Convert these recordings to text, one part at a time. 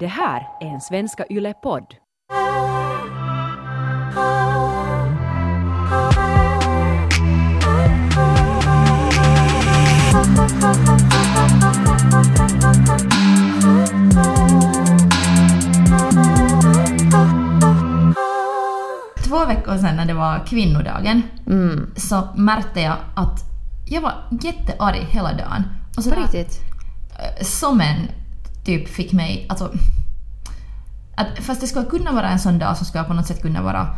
Det här är en Svenska Yle-podd. Två veckor sedan när det var kvinnodagen Mm. så märkte jag att jag var jättearg hela dagen. Och så På där, riktigt? eh, Som en typ fick mig... Alltså, att fast det skulle kunna vara en sån dag så skulle jag på något sätt kunna vara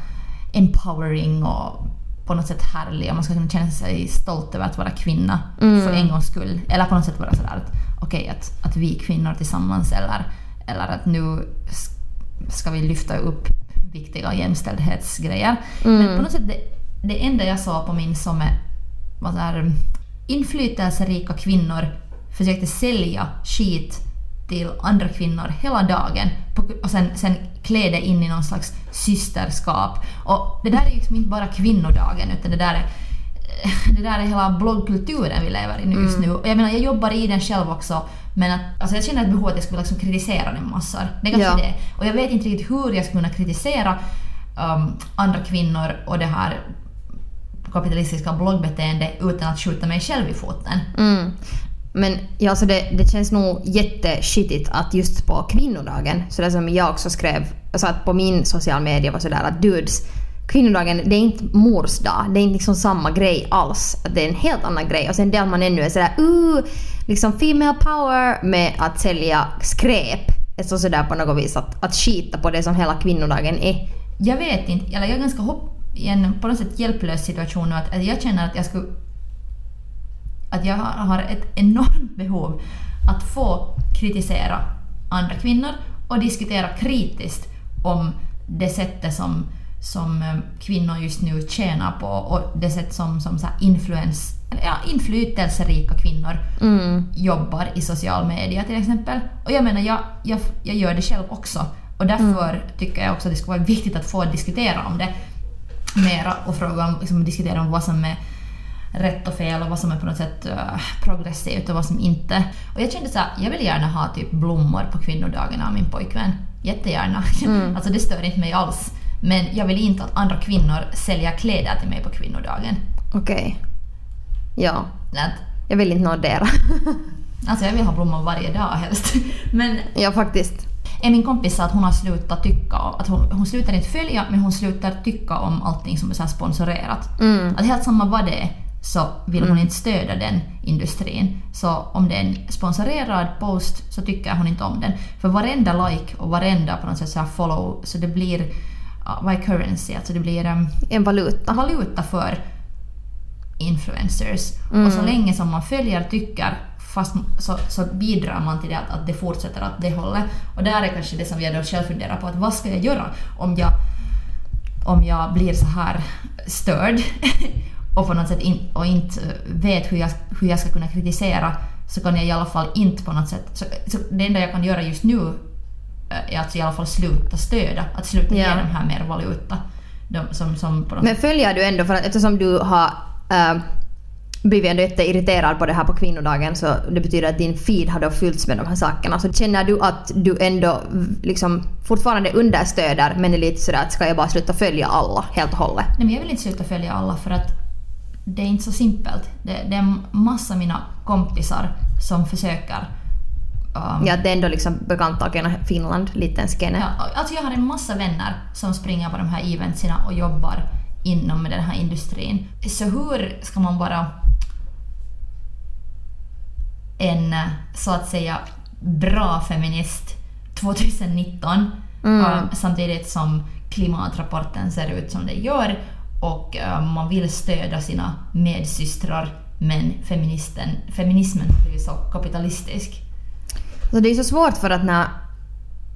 empowering och på något sätt härlig och man ska kunna känna sig stolt över att vara kvinna för en gångs skull. Eller på något sätt vara sådär att okej att, att vi kvinnor tillsammans eller, eller att nu ska vi lyfta upp viktiga jämställdhetsgrejer. Men på något sätt det, det enda jag såg på min som är, var så här, inflytelserika kvinnor försökte sälja skit till andra kvinnor hela dagen och sen, sen klä det in i någon slags systerskap. Och det där är liksom inte bara kvinnodagen utan det där är det där är hela bloggkulturen vi lever i just nu. Och jag menar, jag jobbar i den själv också men att, alltså jag känner ett behov att jag skulle liksom kritisera den massor. Det är kanske Ja. det. Och jag vet inte riktigt hur jag ska kunna kritisera um, andra kvinnor och det här kapitalistiska bloggbeteende utan att skjuta mig själv i foten. Mm. Men ja, alltså det, det känns nog jätteskittigt att just på kvinnodagen, så det som jag också skrev, alltså att på min social media var sådär att dudes, kvinnodagen det är inte mors dag, det är inte liksom samma grej alls. Det är en helt annan grej. Och sen det att man ännu är sådär uh, liksom female power med att sälja skräp. Alltså sådär på något vis att, att skita på det som hela kvinnodagen är. Jag vet inte, eller jag är ganska hopp, i en på något sätt hjälplös situation nu att, att jag känner att jag skulle att jag har ett enormt behov att få kritisera andra kvinnor och diskutera kritiskt om det sättet som, som eh, kvinnor just nu tjänar på och det sätt som, som så influens, ja, inflytelserika kvinnor jobbar i social media till exempel. Och jag menar, jag, jag, jag gör det själv också. Och därför tycker jag också att det skulle vara viktigt att få diskutera om det mera och fråga om, liksom, diskutera om vad som är rätt och fel och vad som är på något sätt uh, progressivt och vad som inte. Och jag kände så här, jag vill gärna ha typ blommor på kvinnodagen av min pojkvän. Jättegärna. alltså det stör inte mig alls. Men jag vill inte att andra kvinnor säljer kläder till mig på kvinnodagen. Okej. Ja, Att, jag vill inte nådera. alltså jag vill ha blommor varje dag helst. Men ja, faktiskt. min kompis sa att hon har slutat tycka, att hon, hon slutar inte följa men hon slutar tycka om allting som är så sponsorerat. Mm. Att helt samma vad det är så vill hon inte stödja den industrin. Så om det är en sponsorerad post så tycker hon inte om den. För varenda like och varenda på något sätt så follow, så det blir, vad är currency? Alltså det blir um, En valuta. valuta för influencers. Mm. Och så länge som man följer tycker fast så, så bidrar man till det att, att det fortsätter åt det hållet. Och där är kanske det som jag då själv funderar på, att vad ska jag göra om jag, om jag blir så här störd och på något sätt in, och inte vet hur jag, hur jag ska kunna kritisera så kan jag i alla fall inte på något sätt... Så, så det enda jag kan göra just nu eh, är att i alla fall sluta stödja, att sluta ge Ja. dem här mer valuta. De, som, som på något Men följer du ändå, för att eftersom du har äh, blivit ändå jätteirriterad på det här på kvinnodagen så det betyder att din feed har då fyllts med de här sakerna. Så känner du att du ändå liksom fortfarande understöder men är lite sådär att ska jag bara sluta följa alla helt och hållet? Nej, men jag vill inte sluta följa alla för att det är inte så simpelt. Det, det är massa mina kompisar som försöker... um, Ja, det är ändå liksom bekanta och Finland, liten skene. ja, alltså jag har en massa vänner som springer på de här eventserna och jobbar inom den här industrin. Så hur ska man vara en så att säga bra feminist 2019 um, samtidigt som klimatrapporten ser ut som det gör och eh, man vill stödja sina medsystrar men feministen, feminismen har blivit så kapitalistisk. Så det är så svårt för att när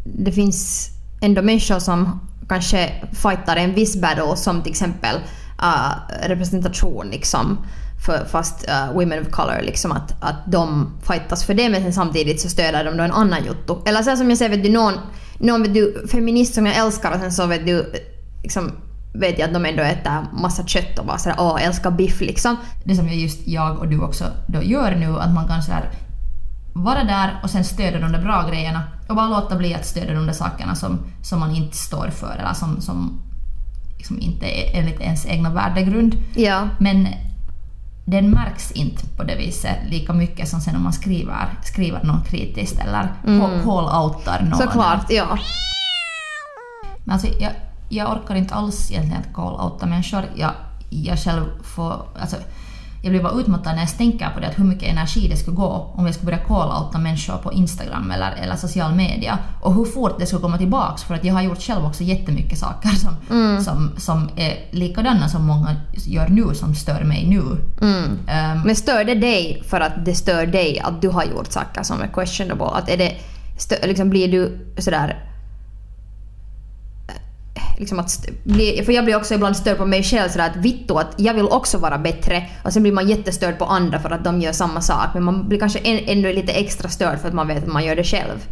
det finns ändå människor som kanske fightar en viss battle som till exempel uh, representation liksom för fast uh, women of color liksom att, att de fightas för det men sen samtidigt så stöder de då en annan jotto. Eller sen som jag säger vet du någon, någon vet du, feminist som jag älskar och sen så vet du liksom vet jag att de ändå äter massa kött och bara sådär åh älskar biff liksom. Det som just jag och du också då gör nu, att man kan så här vara där och sen stödja de där bra grejerna Och bara låta bli att stödja de där sakerna som, som man inte står för eller som, som liksom inte är enligt ens egna värdegrund. Ja. Men den märks inte på det viset lika mycket som sen om man skriver, skriver något kritiskt eller call-outar någon. Såklart, ja. Men alltså, jag, jag orkar inte alls egentligen att call-outa människor. Jag, jag själv får... Alltså, jag blir bara utmattad när jag tänker på det, att hur mycket energi det skulle gå om jag skulle börja call-outa människor på Instagram eller, eller social media. Och hur fort det skulle komma tillbaks, för att jag har gjort själv också jättemycket saker som, som, som är likadana som många gör nu, som stör mig nu. Ehm, Men stör det dig för att det stör dig att du har gjort saker som är questionable? Att är det, stö, liksom blir du sådär... Liksom att bli, för jag blir också ibland störd på mig själv sådär att vittu att jag vill också vara bättre och sen blir man jättestörd på andra för att de gör samma sak men man blir kanske än, ännu lite extra störd för att man vet att man gör det själv.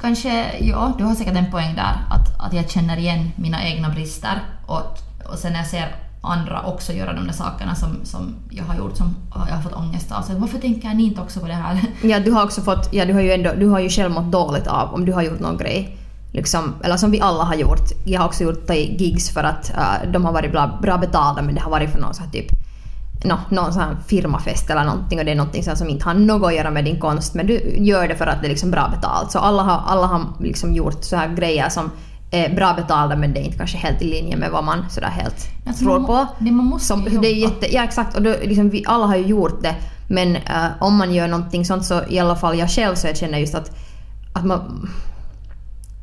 Kanske, ja, du har säkert en poäng där. Att, att jag känner igen mina egna brister. Och, och sen när jag ser andra också göra de där sakerna som, som jag har gjort som jag har fått ångest av. Så varför tänker ni inte också på det här? Ja, du har också fått, ja du har ju ändå, du har ju själv mått dåligt av om du har gjort någon grej. Liksom, eller som vi alla har gjort. Jag har också gjort tagit gigs för att uh, de har varit bra, bra betalda men det har varit för någon sån här typ no, någon sån här firmafest eller någonting och det är någonting som inte har något att göra med din konst men du gör det för att det är liksom bra betalt. Så alla har, alla har liksom gjort så här grejer som är bra betalda men det är inte kanske helt i linje med vad man sådär helt Alltså, tror på. det- man måste som, det är jätte, Ja exakt och då, liksom, vi alla har ju gjort det men eh, om man gör någonting sånt så i alla fall jag själv så jag känner just att, att man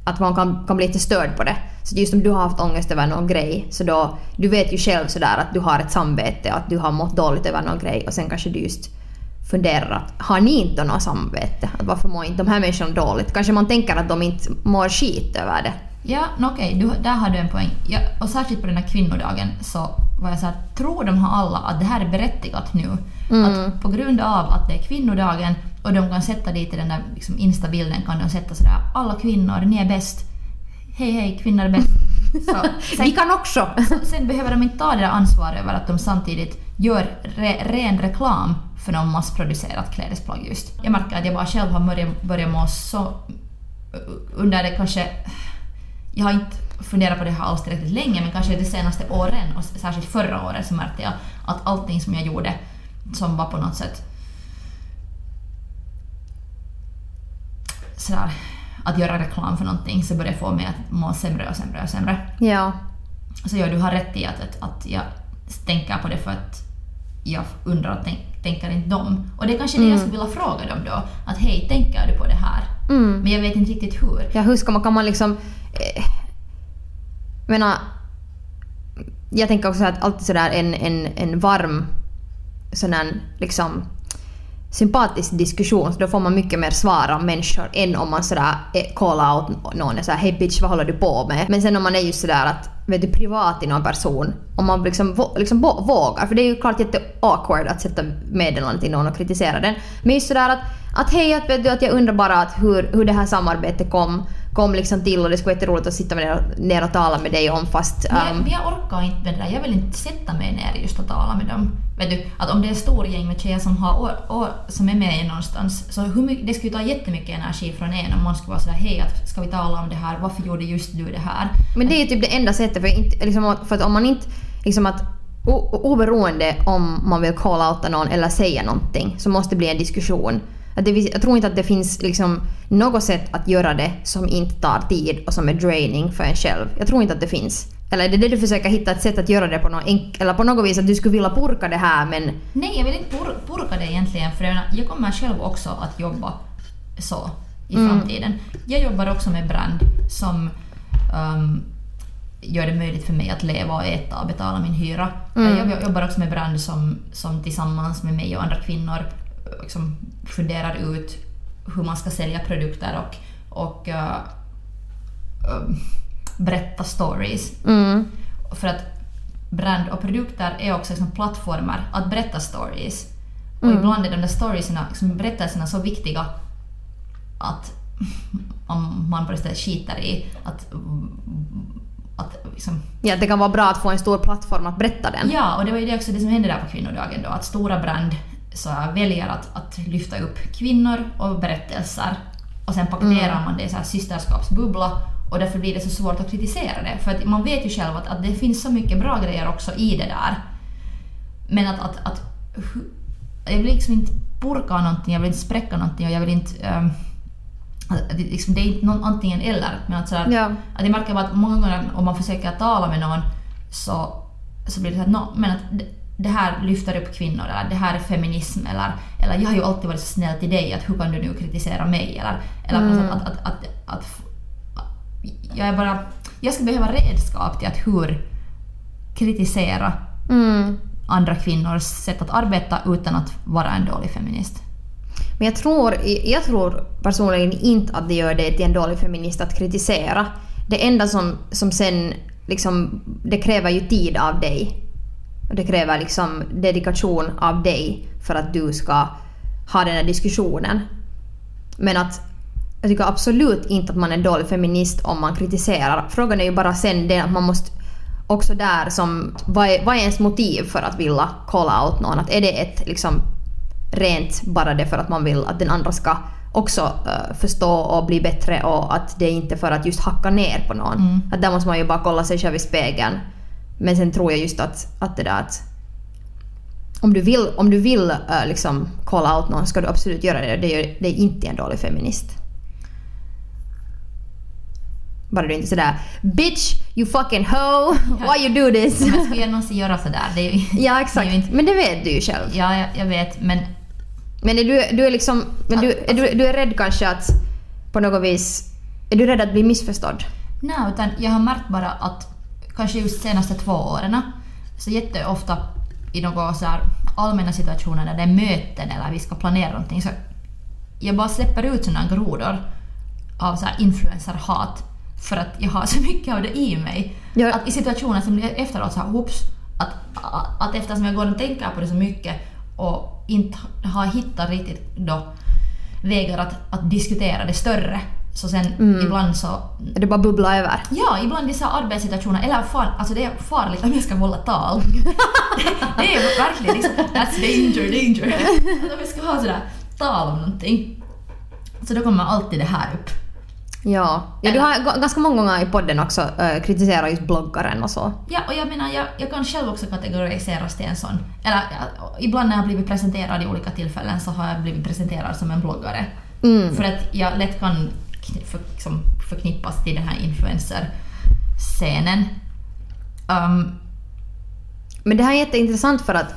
att man kan, kan bli lite störd på det. Så just om du har haft ångest över någon grej så då, du vet ju själv sådär att du har ett samvete och att du har mått dåligt över någon grej och sen kanske du just funderar att har ni inte något samvete? Att varför mår inte de här människorna dåligt? Kanske man tänker att de inte mår skit över det. Ja, okej, du, där har du en poäng. Ja, och särskilt på den här kvinnodagen så var jag så här, tror de har alla att det här är berättigat nu? Att på grund av att det är kvinnodagen och de kan sätta dit i den där liksom, instabilden kan de sätta sådär alla kvinnor, ni är bäst. Hej hej, kvinnor är bäst. Så, sen, Vi kan också! sen behöver de inte ta det där ansvaret över att de samtidigt gör re, ren reklam för någon massproducerat klädesplagg just. Jag märker att jag bara själv har börjat, börjat må så under det kanske... Jag har inte funderat på det här alls tillräckligt länge men kanske de senaste åren och särskilt förra året så märkte jag att allting som jag gjorde som var på något sätt sådär att göra reklam för någonting så började få mig att må sämre och sämre och sämre. Ja. Så ja, du har rätt i att, att, att jag tänker på det för att jag undrar och tänk, tänker inte de. Och det är kanske det jag skulle vilja fråga dem då. Att hej, tänker du på det här? Mm. Men jag vet inte riktigt hur. Ja, hur ska man, kan man liksom... Eh, menar, jag tänker också att alltid sådär en, en, en varm sån här, liksom sympatisk diskussion så då får man mycket mer svar av människor än om man sådär eh, call out någon och säger hej bitch vad håller du på med? Men sen om man är just sådär att vet du privat i någon person om man liksom, liksom vågar för det är ju klart jätte awkward att sätta meddelande till någon och kritisera den. Men just sådär att, att hej att, vet du, att jag undrar bara att hur, hur det här samarbetet kom kom liksom till och det skulle vara jätteroligt att sitta med ner, ner och tala med dig om fast... Men jag, ehm, men jag orkar inte med det där. Jag vill inte sätta mig ner just och tala med dem. Vet du, att om det är ett stort gäng med tjejer som, har, och, och, som är med någonstans, så hur mycket, det skulle ta jättemycket energi från en om man skulle vara sådär hej, att ska vi tala om det här? Varför gjorde just du det här? Men det är ju typ det enda sättet för, inte, liksom, för att om man inte liksom att o, oberoende om man vill call outa någon eller säga någonting så måste det bli en diskussion. Det, jag tror inte att det finns liksom något sätt att göra det som inte tar tid och som är draining för en själv. Jag tror inte att det finns. Eller är det det du försöker hitta ett sätt att göra det på något eller på något vis att du skulle vilja purka det här men Nej, jag vill inte pur, purka det egentligen för jag, kommer själv också att jobba så i framtiden. Jag jobbar också med brand som ehm, gör det möjligt för mig att leva och äta och betala min hyra. Jag jobbar också med brand som, som tillsammans med mig och andra kvinnor liksom funderar ut hur man ska sälja produkter och, och eh, eh, berätta stories. mm, För att brand och produkter är också liksom plattformar att berätta stories. Och ibland är de där storiesna, liksom berättelserna så viktiga att om man bara istället skiter i att, att liksom, ja, det kan vara bra att få en stor plattform att berätta den. Ja, och det var ju det också det som hände där på kvinnodagen då, att stora brand så här väljer att, att lyfta upp kvinnor och berättelser och sen paketerar man det i så här systerskapsbubbla och därför blir det så svårt att kritisera det. För att man vet ju själv att, att det finns så mycket bra grejer också i det där. Men att, att, att jag vill liksom inte purka någonting, jag vill inte spräcka någonting och jag vill inte... ehm, att liksom, det är inte någon antingen eller. Men att, sådär, Ja. att jag märker bara att många gånger om man försöker tala med någon så, så blir det så att, no, men att det, här lyfter upp kvinnor eller det här är feminism eller, eller jag har ju alltid varit så snäll till dig att hur kan du nu kritisera mig eller, eller Mm. att, att, att, att, jag är bara... Jag skulle behöva redskap till att hur kritisera Mm. andra kvinnors sätt att arbeta utan att vara en dålig feminist. Men jag tror, jag tror personligen inte att det gör dig till en dålig feminist att kritisera. Det enda som, som sen liksom, det kräver ju tid av dig. Det kräver liksom dedikation av dig för att du ska ha den här diskussionen. Men att jag tycker absolut inte att man är dålig feminist om man kritiserar. Frågan är ju bara sen det att man måste också där som, vad är, vad är ens motiv för att vilja calla out någon? Att är det ett liksom rent bara det för att man vill att den andra ska också eh, förstå och bli bättre och att det är inte för att just hacka ner på någon. Mm. Att där måste man ju bara kolla sig själv i spegeln. Men sen tror jag just att, att det där att om du vill, om du vill eh, liksom calla out någon ska du absolut göra det. Det är, det är inte en dålig feminist. Bara du inte är sådär “Bitch, you fucking hoe, why you do this?” Men skulle jag någonsin göra sådär? Det ju, Ja det exakt, ju inte, men det vet du ju själv. ja, jag, jag vet, men Men är du, du är liksom, men du, är du, du är rädd kanske att på något vis, är du rädd att bli missförstådd? nej, utan jag har märkt bara att kanske just senaste två åren så jätteofta i några så allmänna situationer där det är möten eller vi ska planera någonting så jag bara släpper ut sådana grodor av så influencerhat för att jag har så mycket av det i mig. Ja. Att i situationer som blir efteråt så här, hoops, att, att, att eftersom jag går och tänker på det så mycket och inte har hittat riktigt då vägar att, att diskutera det större så sen Mm. ibland så Är det bara bubbla över? Ja, ibland i så här arbetssituationer, eller far, alltså det är farligt om jag ska hålla tal. det är verkligen liksom, that's danger, danger. Att om jag ska ha sådär tal om någonting. Så då kommer alltid det här upp. Ja. ja du har ganska många gånger i podden också äh, kritiserat just bloggaren och så. Ja, och jag menar, jag, jag kan själv också kategoriseras till en sån. Eller ja, ibland när jag blivit presenterad i olika tillfällen så har jag blivit presenterad som en bloggare. Mm. För att jag lätt kan för, som förknippas till den här influencer-scenen. Um, Men det här är jätteintressant för att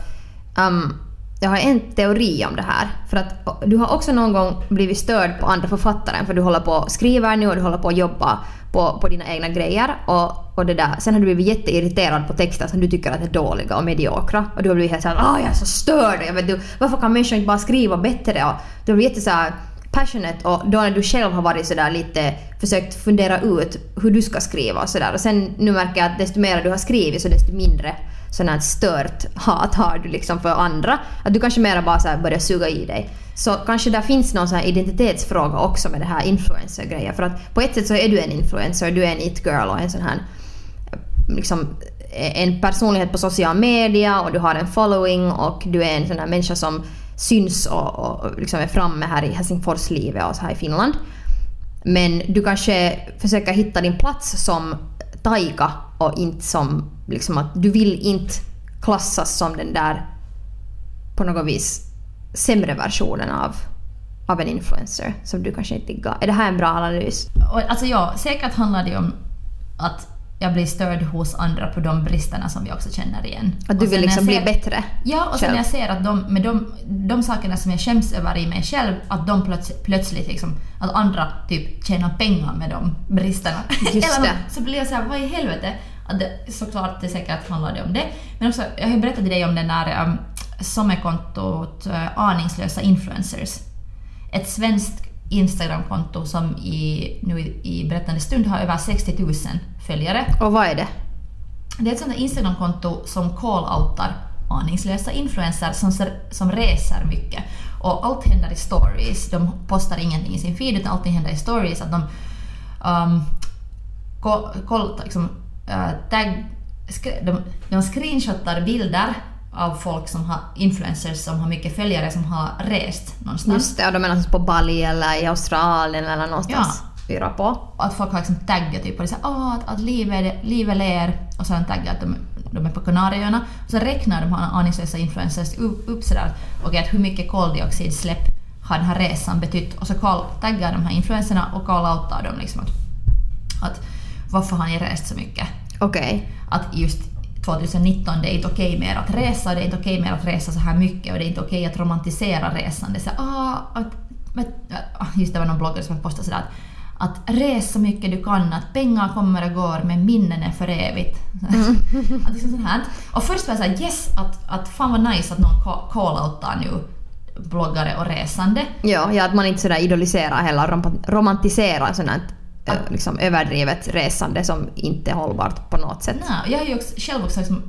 um, jag har en teori om det här. För att du har också någon gång blivit störd på andra författaren för du håller på och skriver nu och du håller på att jobba på, på dina egna grejer. Och, och det där. Sen har du blivit jätteirriterad på texter som du tycker att är dåliga och mediokra. Och du har blivit helt såhär ah, jag är så störd. Jag vet, du, varför kan människor inte bara skriva bättre? Och du har blivit jätte såhär passionate och då när du själv har varit sådär lite försökt fundera ut hur du ska skriva och sådär. Och sen nu märker jag att desto mer du har skrivit så desto mindre sån här stört hat har du liksom för andra. Att du kanske mera bara så börjar suga i dig. Så kanske där finns någon sån här identitetsfråga också med det här influencer-grejen. För att på ett sätt så är du en influencer, du är en it-girl och en sån här liksom en personlighet på social media och du har en following och du är en sån här människa som syns och, och liksom är framme här i Helsingforslivet och så här i Finland. Men du kanske försöker hitta din plats som taika och inte som liksom att du vill inte klassas som den där på något vis sämre versionen av, av en influencer som du kanske inte diggar. Är det här en bra analys? Alltså ja, säkert handlar det om att jag blir störd hos andra på de bristerna som jag också känner igen. Att du vill liksom jag bli ser- bättre? Ja, och sen själv. när jag ser att de, med de, de sakerna som jag skäms över i mig själv, att de plöts, plötsligt liksom, att andra typ tjänar pengar med de bristerna. Just det. så blir jag såhär, vad i helvete? Att det, såklart, det säkert handlar det om det. Men också, jag har ju berättat till dig om den där um, sommarkontot uh, Aningslösa influencers. Ett svenskt Instagramkonto som i, nu i, berättande stund har över 60 000 följare. Och vad är det? Det är ett sånt Instagramkonto som call-outar aningslösa influencers som, som reser mycket. Och allt händer i stories. De postar ingenting i sin feed utan allting händer i stories. Att de um, ko- koll, liksom, uh, tag, de, de screenshotar bilder av folk som har influencers som har mycket följare som har rest någonstans. Just det, och de är någonstans på Bali eller i Australien eller någonstans. Yra på. Att folk har liksom taggat typ och det är här, "Åh, att, att livet, livet ler och de taggat att de, de är på Kanarieöarna. Och så räknar de här aningslösa influencers upp, upp sådär, okej att hur mycket koldioxidsläpp har den här resan betytt och så call, taggar de här influencerna och call-outar dem liksom att, att varför har ni rest så mycket? Okej. att just 2019 det är inte okej mer att resa, det är inte okej mer att resa så här mycket och det är inte okej att romantisera resan. Det är så, ah, att, ah, just det var någon bloggare som postade sådär att att res så mycket du kan, att pengar kommer och går men minnen är för evigt. att liksom sånt här. Och först var jag såhär yes, att, att fan vad nice att någon ca- call-outar nu bloggare och resande. Ja, ja, att man inte sådär idoliserar heller, rom- romantiserar sånt ö, liksom överdrivet resande som inte är hållbart på något sätt. Nej, jag har ju också, själv också liksom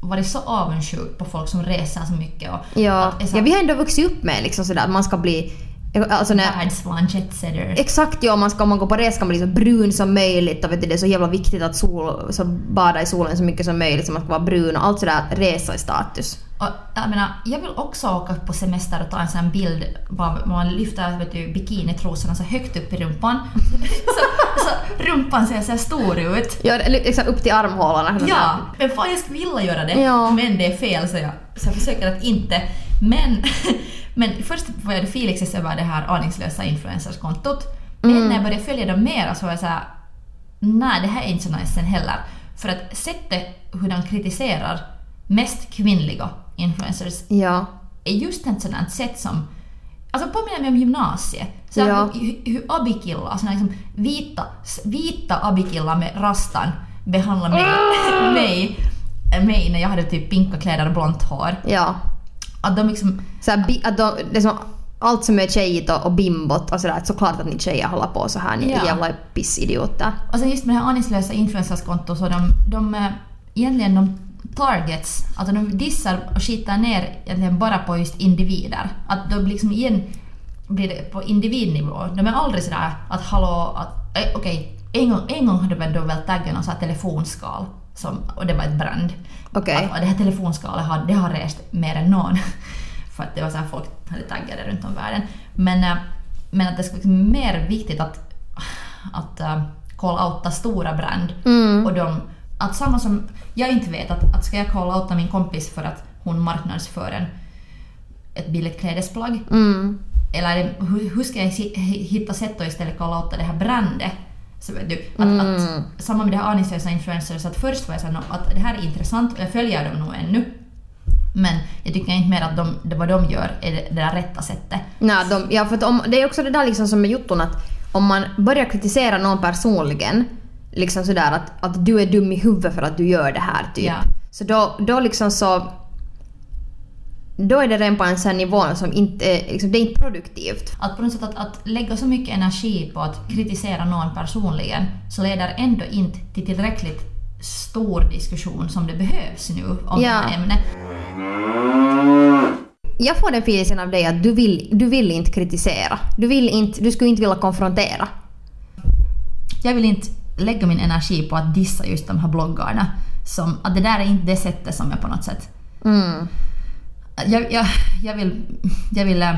varit så avundsjuk på folk som reser så mycket och Ja, att så ja, vi har ändå vuxit upp med liksom sådär att man ska bli... Alltså när, världsvan jetsetter. Exakt ja, man ska, om man går på resa ska man bli så brun som möjligt och vet du, det är så jävla viktigt att sol, så bada i solen så mycket som möjligt så man ska vara brun och allt sådär resa i status. Och jag menar, jag vill också åka på semester och ta en sån bild bara man lyfter vet du, bikinitrosorna så högt upp i rumpan. så, så rumpan ser så stor ut. Ja, liksom upp till armhålorna. Ja, men fan jag skulle vilja göra det. Ja. Men det är fel så jag, så jag försöker att inte. Men, men först jag Felix över det här aningslösa influencerskontot. Men när jag började följa dem mer så var jag såhär, nej det här är inte så nice sen heller. För att sättet hur de kritiserar mest kvinnliga influencers Ja. är just ett sådant sätt som Alltså påminner mig om gymnasiet. Så Ja. hur, hur abikillar, såna liksom vita, vita abikillar med rastan behandlar mig, mig, mig när jag hade typ pinka kläder och blont hår. Ja. Att de liksom... Så här, att de, liksom, allt som är tjejigt och, och bimbot och sådär, såklart att ni tjejer håller på så här, ni Ja. jävla pissidioter. Och sen just med det här aningslösa influencerskonto så de, de eh, egentligen de targets, alltså de dissar och skitar ner egentligen bara på just individer. Att de liksom igen blir det på individnivå. De är aldrig sådär att hallå, att eh, okej, en, gång, en gång hade de väl väl taggat någon telefonskal som, och det var ett brand. Okej. Att, och det här telefonskalet har, det har rest mer än någon. För att det var så här folk hade taggat runt om världen. Men, eh, men att det skulle vara mer viktigt att, att uh, call-outa stora brand. Och de, att samma som, jag inte vet att, att ska jag call-outa min kompis för att hon marknadsför en, ett billigt klädesplagg. Mm. Eller hur, hur ska jag hitta sätt att istället call-outa det här brandet? Så du, att, Mm. att, samma med det här aningslösa influencers, att först var jag såhär "Nå, att det här är intressant och jag följer dem nog ännu. Men jag tycker inte mer att de, det vad de gör är det, det där rätta sättet. Nej, de, ja, för om, det är också det där liksom som med jotton att om man börjar kritisera någon personligen, liksom sådär att, att du är dum i huvudet för att du gör det här typ. Ja. Så då, då liksom så... Då är det redan på en sån nivå som inte är, liksom, det är inte produktivt. Att på något sätt att, att lägga så mycket energi på att kritisera någon personligen så leder ändå inte till tillräckligt stor diskussion som det behövs nu om Ja. det här ämnet. Jag får den feelingen av dig att du vill, du vill inte kritisera. Du, vill inte, du skulle inte vilja konfrontera. Jag vill inte lägga min energi på att dissa just de här bloggarna. Som, att det där är inte det sättet som jag på något sätt... Mm. Jag, jag, jag vill... Jag vill... eh,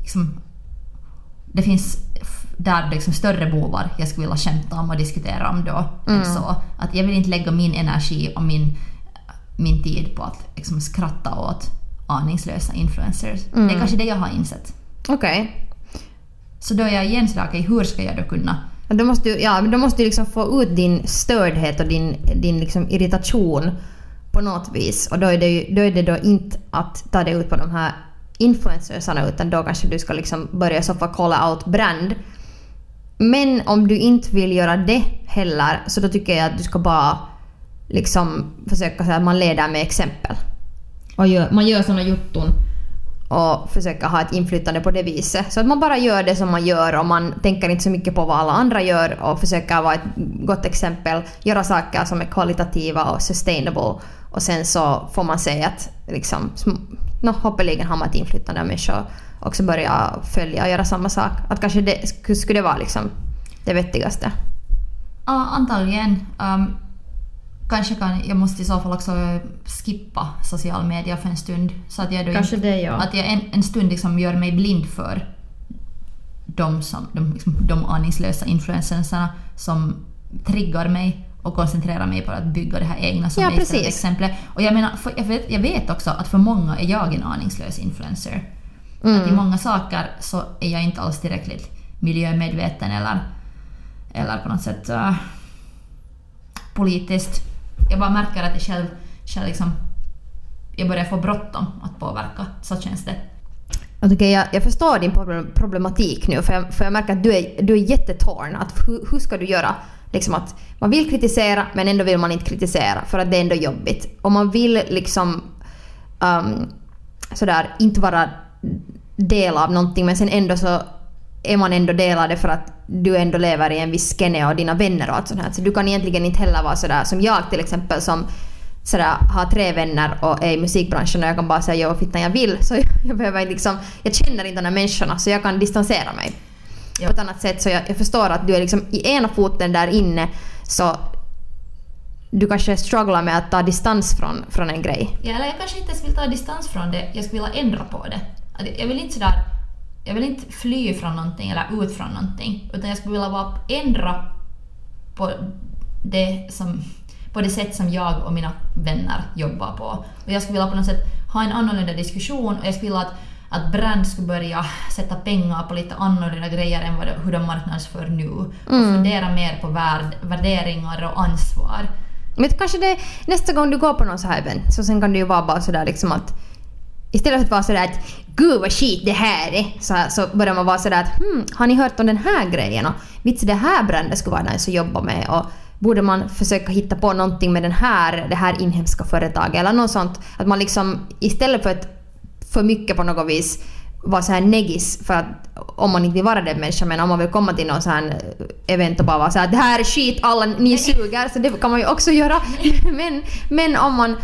Liksom, det finns där liksom större bovar jag skulle vilja skämta om och diskutera om då. än Så. Att jag vill inte lägga min energi och min, min tid på att liksom skratta åt aningslösa influencers. Det är kanske det jag har insett. Okej. Så då är jag igen sådär, okej hur ska jag då kunna Då måste du, ja, då måste du liksom få ut din stördhet och din, din liksom irritation på något vis. Och då är, det ju, då är det då inte att ta det ut på de här influencersarna utan då kanske du ska liksom börja fall kolla out brand. Men om du inte vill göra det heller så då tycker jag att du ska bara liksom försöka så att man leder med exempel. Och gör, man gör såna jotton och försöka ha ett inflytande på det viset. Så att man bara gör det som man gör och man tänker inte så mycket på vad alla andra gör och försöker vara ett gott exempel, göra saker som är kvalitativa och sustainable och sen så får man se att liksom, no, hoppeligen har man ett inflytande och människor också börjar följa och göra samma sak. Att kanske det sk- skulle det vara liksom det vettigaste. Ja, antagligen. Um, kanske kan, jag måste i så fall också skippa social media för en stund. Så att jag då Kanske inte, det, ja. Att jag en, en stund liksom gör mig blind för de, som, de, liksom, de aningslösa influencersarna som triggar mig och koncentrerar mig på att bygga det här egna som Ja, är precis. exemplet. Och jag menar, för jag, vet, jag vet också att för många är jag en aningslös influencer. Mm. Att i många saker så är jag inte alls tillräckligt miljömedveten eller, eller på något sätt äh, politiskt. Jag bara märker att jag själv, själv liksom, jag börjar få bråttom att påverka. Så känns det. Jag, tycker jag, jag förstår din problem- problematik nu för jag, för jag märker att du är, du är jättetorn. Att hur, hur ska du göra? Liksom att man vill kritisera men ändå vill man inte kritisera för att det är ändå jobbigt. Och man vill liksom um, sådär inte vara del av någonting men sen ändå så är man ändå del av det för att du ändå lever i en viss skene och dina vänner och allt sånt här. Så du kan egentligen inte heller vara sådär som jag till exempel som sådär, har tre vänner och är i musikbranschen och jag kan bara säga ja fittan jag vill. Så jag, jag behöver liksom, jag känner inte de här människorna så jag kan distansera mig Ja. på ett annat sätt. Så jag, jag förstår att du är liksom i ena foten där inne så du kanske strugglar med att ta distans från, från en grej. Ja, eller jag kanske inte ens vill ta distans från det, jag skulle vilja ändra på det. Jag vill inte sådär, jag vill inte fly från någonting eller ut från någonting, utan jag skulle vilja bara ändra på det, som, på det sätt som jag och mina vänner jobbar på. Och jag skulle vilja på något sätt ha en annorlunda diskussion och jag skulle vilja att, att brand skulle börja sätta pengar på lite annorlunda grejer än vad hur de marknadsför nu. Och fundera mer på värd, värderingar och ansvar. Men kanske det nästa gång du går på någon så här event så sen kan det ju vara bara sådär liksom att istället för att vara sådär att gud vad skit det här är så, så börjar man vara sådär att hmm, har ni hört om den här grejen och vits det här brandet skulle vara nice att jobba med och borde man försöka hitta på någonting med den här, det här inhemska företaget eller något sånt. Att man liksom istället för att för mycket på något vis vara så här neggis för att om man inte vill vara den människan men om man vill komma till någon sån här event och bara vara så här det här är skit, alla ni suger så det kan man ju också göra. men, men om man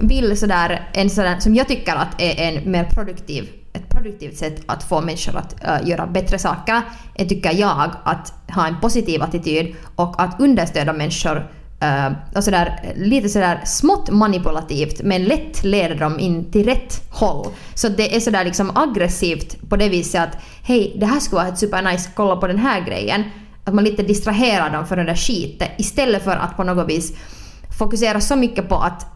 vill sådär en sådär som jag tycker att är en mer produktiv ett produktivt sätt att få människor att äh, göra bättre saker är tycker jag att ha en positiv attityd och att understödja människor Uh, och sådär, lite sådär smått manipulativt men lätt leder dem in till rätt håll. Så det är sådär liksom aggressivt på det viset att hej, det här skulle vara ett supernice, kolla på den här grejen. Att man lite distraherar dem för den där skiten istället för att på något vis fokusera så mycket på att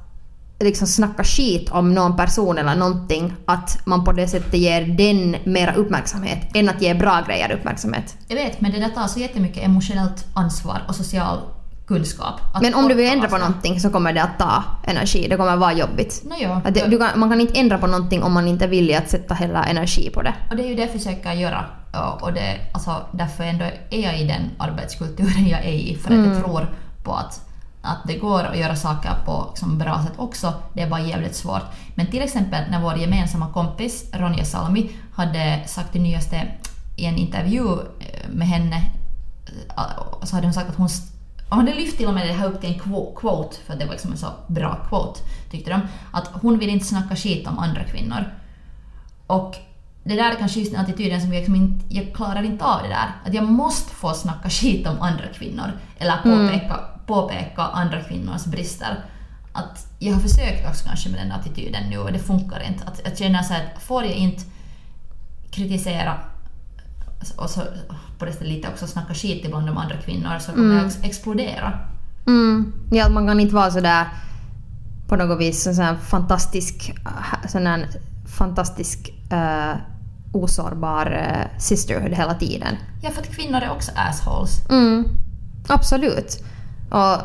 liksom snacka skit om någon person eller någonting att man på det sättet ger den mera uppmärksamhet än att ge bra grejer uppmärksamhet. Jag vet, men det där tar så jättemycket emotionellt ansvar och social kunskap. Men om du vill ändra på någonting så kommer det att ta energi. Det kommer vara jobbigt. Nå jo, det, du kan, man kan inte ändra på någonting om man inte är villig att sätta hela energi på det. och det är ju det jag försöker göra. Och det, alltså, därför ändå är jag i den arbetskulturen jag är i. För att jag tror på att, att det går att göra saker på liksom, bra sätt också. Det är bara jävligt svårt. Men till exempel när vår gemensamma kompis Ronja Salmi hade sagt det nyaste i en intervju eh, med henne eh, så hade hon sagt att hon st- hon lyft till och med det här upp till en quo- quote, för det var liksom en så bra quote, tyckte de. Att hon vill inte snacka skit om andra kvinnor. Och det där är kanske just den attityden som jag, liksom inte, jag klarar inte av det där. Att jag måste få snacka skit om andra kvinnor. Eller påpeka, påpeka andra kvinnors brister. Att jag har försökt också kanske med den attityden nu och det funkar inte. Att, att känna så här att får jag inte kritisera och så på det lite också snacka skit ibland om andra kvinnor så kommer jag ex- explodera. Mm. Ja, man kan inte vara sådär på något vis en sån fantastisk, äh, sån här fantastisk uh, osårbar uh, sisterhood hela tiden. Ja, för att kvinnor är också assholes. Mm. Absolut. Och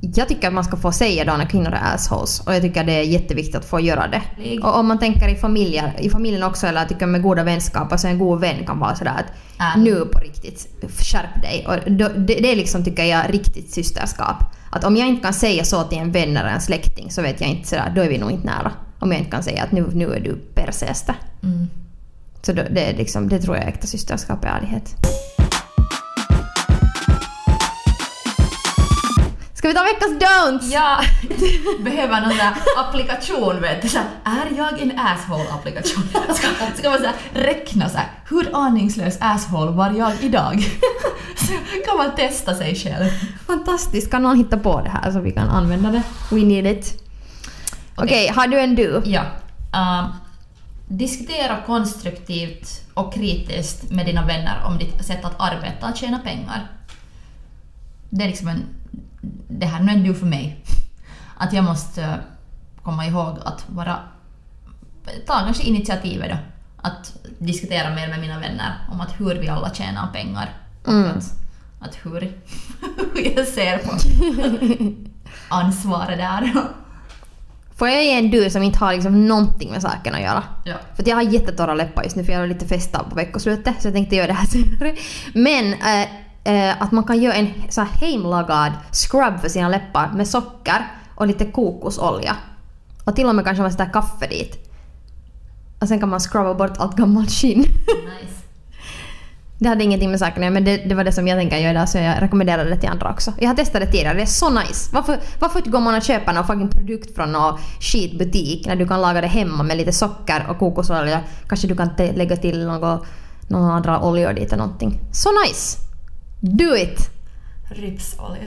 jag tycker att man ska få säga då när kvinnor är assholes och jag tycker det är jätteviktigt att få göra det. Och om man tänker i familjer, i familjen också eller jag tycker med goda vänskap, alltså en god vän kan vara sådär att Ärlig. nu på riktigt, skärp dig. Och det, det är liksom tycker jag riktigt systerskap. Att om jag inte kan säga så till en vän eller en släkting så vet jag inte sådär, då är vi nog inte nära. Om jag inte kan säga att nu, nu är du persäste. Mm. Så då, det, är liksom, det tror jag är äkta systerskap och ärlighet. Ska vi ta veckans don'ts! Jag behöver någon där applikation vet du. Så här, är jag en asshole-applikation? Ska, ska man så här, räkna så här, hur aningslös asshole var jag idag? Så kan man testa sig själv. Fantastiskt, kan någon hitta på det här så vi kan använda det? We need it. Okej, har du en du? Ja. ehm, diskutera konstruktivt och kritiskt med dina vänner om ditt sätt att arbeta och tjäna pengar. Det är liksom en... Det här nu är du för mig. Att jag måste eh, komma ihåg att vara... Ta kanske initiativet då. Att diskutera mer med mina vänner om att hur vi alla tjänar pengar. Och Mm. att, att hur, hur jag ser på ansvaret där. Får jag ge en du som inte har liksom någonting med saken att göra? ja. För jag har jättetorra läppar just nu för jag har lite festa på veckoslutet så jag tänkte göra det här senare. Men eh, eh, att man kan göra en så här hemlagad scrub för sina läppar med socker och lite kokosolja. Och till och med kanske man sätter kaffe dit. Och sen kan man scrubba bort allt gammalt skinn. Nice. Det hade ingenting med saken att men det, det var det som jag tänker göra idag så jag rekommenderar det till andra också. Jag har testat det tidigare, det är så nice. Varför, varför går man och köper någon fucking produkt från någon skitbutik när du kan laga det hemma med lite socker och kokosolja. Kanske du kan lägga till något, några andra oljor dit eller någonting. Så nice! Do it! Ripsolja.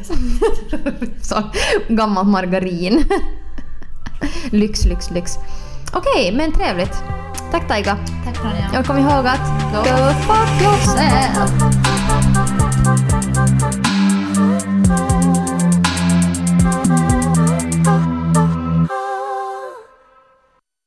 gammalt margarin. lyx, lyx, lyx. Okej, men trevligt. Tack Taika. Tack Ronja. Jag kommer ihåg att go fuck yourself.